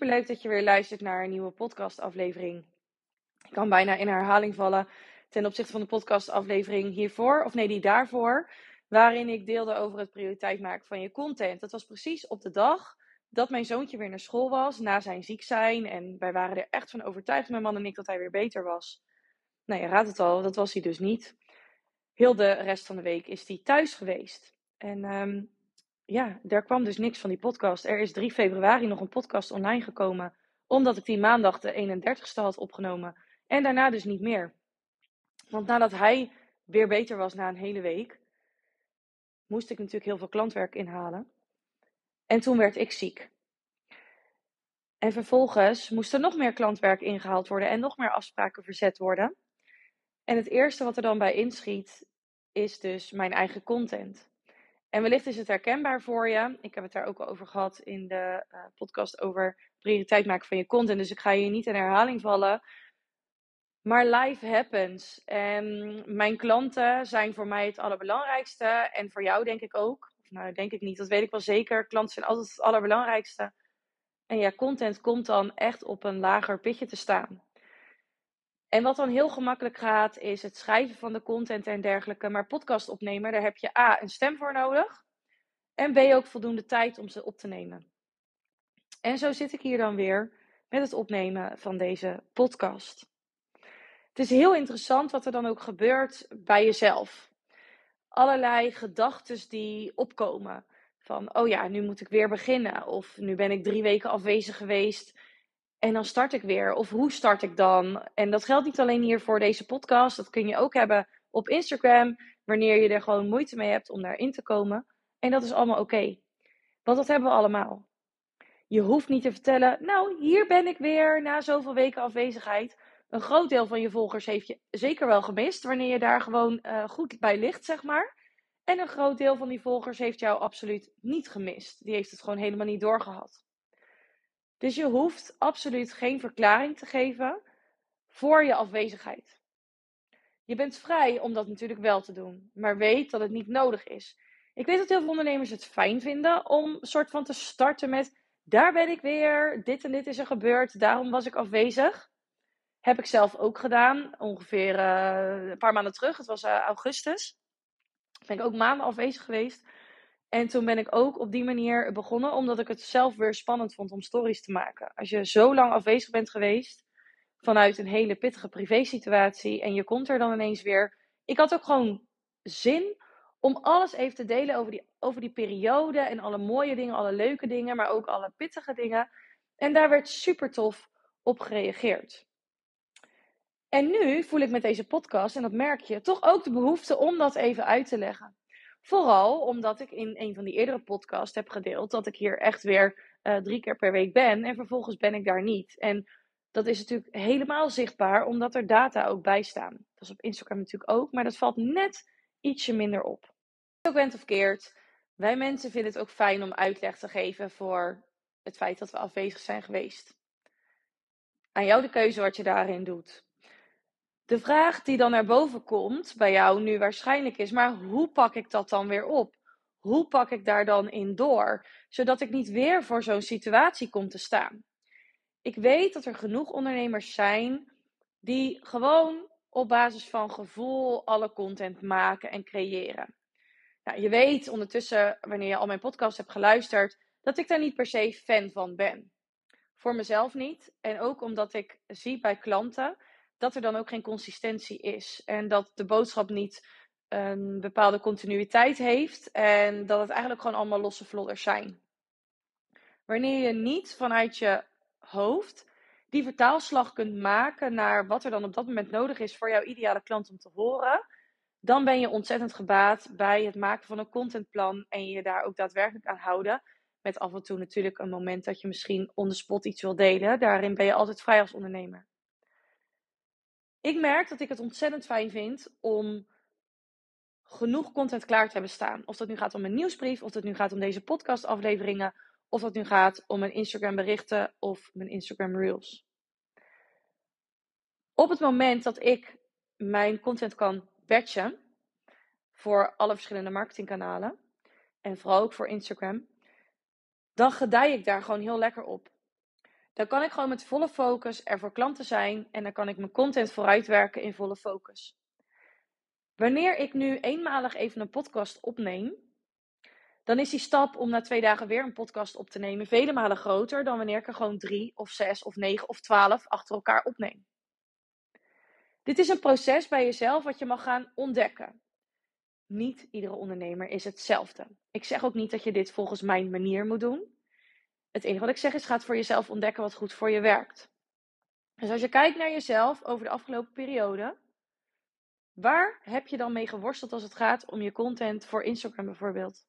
superleuk dat je weer luistert naar een nieuwe podcastaflevering. Ik kan bijna in herhaling vallen ten opzichte van de podcastaflevering hiervoor, of nee, die daarvoor, waarin ik deelde over het prioriteit maken van je content. Dat was precies op de dag dat mijn zoontje weer naar school was, na zijn ziek zijn. En wij waren er echt van overtuigd, mijn man en ik, dat hij weer beter was. Nou, je raadt het al, dat was hij dus niet. Heel de rest van de week is hij thuis geweest. En um, ja, daar kwam dus niks van die podcast. Er is 3 februari nog een podcast online gekomen, omdat ik die maandag de 31ste had opgenomen. En daarna dus niet meer. Want nadat hij weer beter was na een hele week, moest ik natuurlijk heel veel klantwerk inhalen. En toen werd ik ziek. En vervolgens moest er nog meer klantwerk ingehaald worden en nog meer afspraken verzet worden. En het eerste wat er dan bij inschiet, is dus mijn eigen content. En wellicht is het herkenbaar voor je. Ik heb het daar ook al over gehad in de uh, podcast over prioriteit maken van je content. Dus ik ga hier niet in herhaling vallen. Maar life happens. En mijn klanten zijn voor mij het allerbelangrijkste. En voor jou denk ik ook. Nou, denk ik niet. Dat weet ik wel zeker. Klanten zijn altijd het allerbelangrijkste. En ja, content komt dan echt op een lager pitje te staan. En wat dan heel gemakkelijk gaat, is het schrijven van de content en dergelijke. Maar podcast opnemen, daar heb je A, een stem voor nodig. En B, ook voldoende tijd om ze op te nemen. En zo zit ik hier dan weer met het opnemen van deze podcast. Het is heel interessant wat er dan ook gebeurt bij jezelf. Allerlei gedachten die opkomen. Van, oh ja, nu moet ik weer beginnen. Of nu ben ik drie weken afwezig geweest. En dan start ik weer. Of hoe start ik dan? En dat geldt niet alleen hier voor deze podcast. Dat kun je ook hebben op Instagram. Wanneer je er gewoon moeite mee hebt om daarin te komen. En dat is allemaal oké. Want dat hebben we allemaal. Je hoeft niet te vertellen, nou, hier ben ik weer na zoveel weken afwezigheid. Een groot deel van je volgers heeft je zeker wel gemist, wanneer je daar gewoon uh, goed bij ligt, zeg maar. En een groot deel van die volgers heeft jou absoluut niet gemist. Die heeft het gewoon helemaal niet doorgehad. Dus je hoeft absoluut geen verklaring te geven voor je afwezigheid. Je bent vrij om dat natuurlijk wel te doen, maar weet dat het niet nodig is. Ik weet dat heel veel ondernemers het fijn vinden om soort van te starten met: daar ben ik weer, dit en dit is er gebeurd, daarom was ik afwezig. Heb ik zelf ook gedaan, ongeveer uh, een paar maanden terug. Het was uh, augustus. Ben ik ook maanden afwezig geweest. En toen ben ik ook op die manier begonnen, omdat ik het zelf weer spannend vond om stories te maken. Als je zo lang afwezig bent geweest vanuit een hele pittige privésituatie en je komt er dan ineens weer. Ik had ook gewoon zin om alles even te delen over die, over die periode en alle mooie dingen, alle leuke dingen, maar ook alle pittige dingen. En daar werd super tof op gereageerd. En nu voel ik met deze podcast, en dat merk je, toch ook de behoefte om dat even uit te leggen. Vooral omdat ik in een van die eerdere podcasts heb gedeeld dat ik hier echt weer uh, drie keer per week ben en vervolgens ben ik daar niet. En dat is natuurlijk helemaal zichtbaar omdat er data ook bij staan. Dat is op Instagram natuurlijk ook, maar dat valt net ietsje minder op. Ook bent of keert, wij mensen vinden het ook fijn om uitleg te geven voor het feit dat we afwezig zijn geweest. Aan jou de keuze wat je daarin doet. De vraag die dan naar boven komt bij jou nu waarschijnlijk is: maar hoe pak ik dat dan weer op? Hoe pak ik daar dan in door, zodat ik niet weer voor zo'n situatie kom te staan? Ik weet dat er genoeg ondernemers zijn die gewoon op basis van gevoel alle content maken en creëren. Nou, je weet ondertussen, wanneer je al mijn podcast hebt geluisterd, dat ik daar niet per se fan van ben. Voor mezelf niet. En ook omdat ik zie bij klanten dat er dan ook geen consistentie is. En dat de boodschap niet een bepaalde continuïteit heeft. En dat het eigenlijk gewoon allemaal losse vlodders zijn. Wanneer je niet vanuit je hoofd die vertaalslag kunt maken naar wat er dan op dat moment nodig is voor jouw ideale klant om te horen, dan ben je ontzettend gebaat bij het maken van een contentplan en je daar ook daadwerkelijk aan houden. Met af en toe natuurlijk een moment dat je misschien on the spot iets wil delen. Daarin ben je altijd vrij als ondernemer. Ik merk dat ik het ontzettend fijn vind om genoeg content klaar te hebben staan. Of dat nu gaat om een nieuwsbrief, of dat nu gaat om deze podcastafleveringen, of dat nu gaat om mijn Instagram berichten of mijn Instagram reels. Op het moment dat ik mijn content kan batchen voor alle verschillende marketingkanalen en vooral ook voor Instagram, dan gedij ik daar gewoon heel lekker op. Dan kan ik gewoon met volle focus er voor klanten zijn en dan kan ik mijn content vooruitwerken in volle focus. Wanneer ik nu eenmalig even een podcast opneem, dan is die stap om na twee dagen weer een podcast op te nemen vele malen groter dan wanneer ik er gewoon drie of zes of negen of twaalf achter elkaar opneem. Dit is een proces bij jezelf wat je mag gaan ontdekken. Niet iedere ondernemer is hetzelfde. Ik zeg ook niet dat je dit volgens mijn manier moet doen. Het enige wat ik zeg is: ga voor jezelf ontdekken wat goed voor je werkt. Dus als je kijkt naar jezelf over de afgelopen periode, waar heb je dan mee geworsteld als het gaat om je content voor Instagram bijvoorbeeld?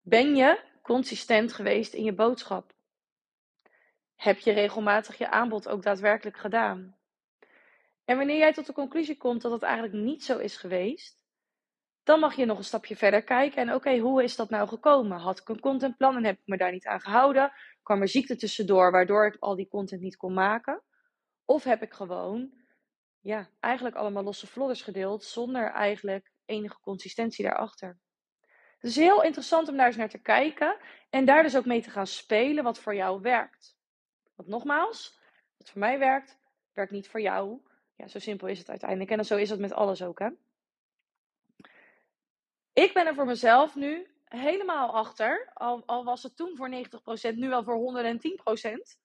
Ben je consistent geweest in je boodschap? Heb je regelmatig je aanbod ook daadwerkelijk gedaan? En wanneer jij tot de conclusie komt dat het eigenlijk niet zo is geweest, dan mag je nog een stapje verder kijken. En oké, hoe is dat nou gekomen? Had ik een contentplan en heb ik me daar niet aan gehouden? Kwam er ziekte tussendoor waardoor ik al die content niet kon maken? Of heb ik gewoon, ja, eigenlijk allemaal losse vlodders gedeeld zonder eigenlijk enige consistentie daarachter? Het is heel interessant om daar eens naar te kijken en daar dus ook mee te gaan spelen wat voor jou werkt. Want nogmaals, wat voor mij werkt, werkt niet voor jou. Ja, zo simpel is het uiteindelijk. En zo is het met alles ook, hè. Ik ben er voor mezelf nu helemaal achter, al, al was het toen voor 90%, nu wel voor 110%,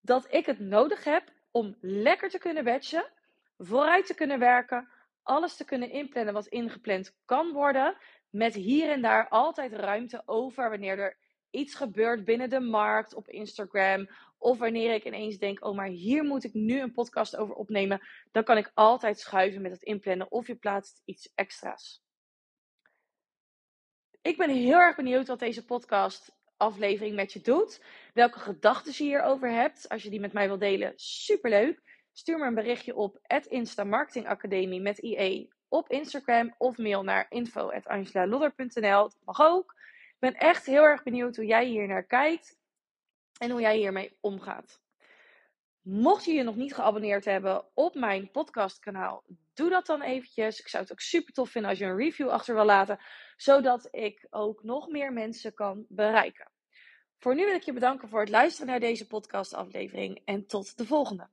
dat ik het nodig heb om lekker te kunnen batchen, vooruit te kunnen werken, alles te kunnen inplannen wat ingepland kan worden, met hier en daar altijd ruimte over wanneer er iets gebeurt binnen de markt op Instagram. Of wanneer ik ineens denk, oh maar hier moet ik nu een podcast over opnemen. Dan kan ik altijd schuiven met het inplannen of je plaatst iets extra's. Ik ben heel erg benieuwd wat deze podcast aflevering met je doet. Welke gedachten je hierover hebt. Als je die met mij wilt delen, superleuk. Stuur me een berichtje op Insta Marketing Academie met IE op Instagram of mail naar info.angelalodder.nl. Dat mag ook. Ik ben echt heel erg benieuwd hoe jij hier naar kijkt en hoe jij hiermee omgaat. Mocht je je nog niet geabonneerd hebben op mijn podcastkanaal, doe dat dan eventjes. Ik zou het ook super tof vinden als je een review achter wil laten, zodat ik ook nog meer mensen kan bereiken. Voor nu wil ik je bedanken voor het luisteren naar deze podcastaflevering en tot de volgende.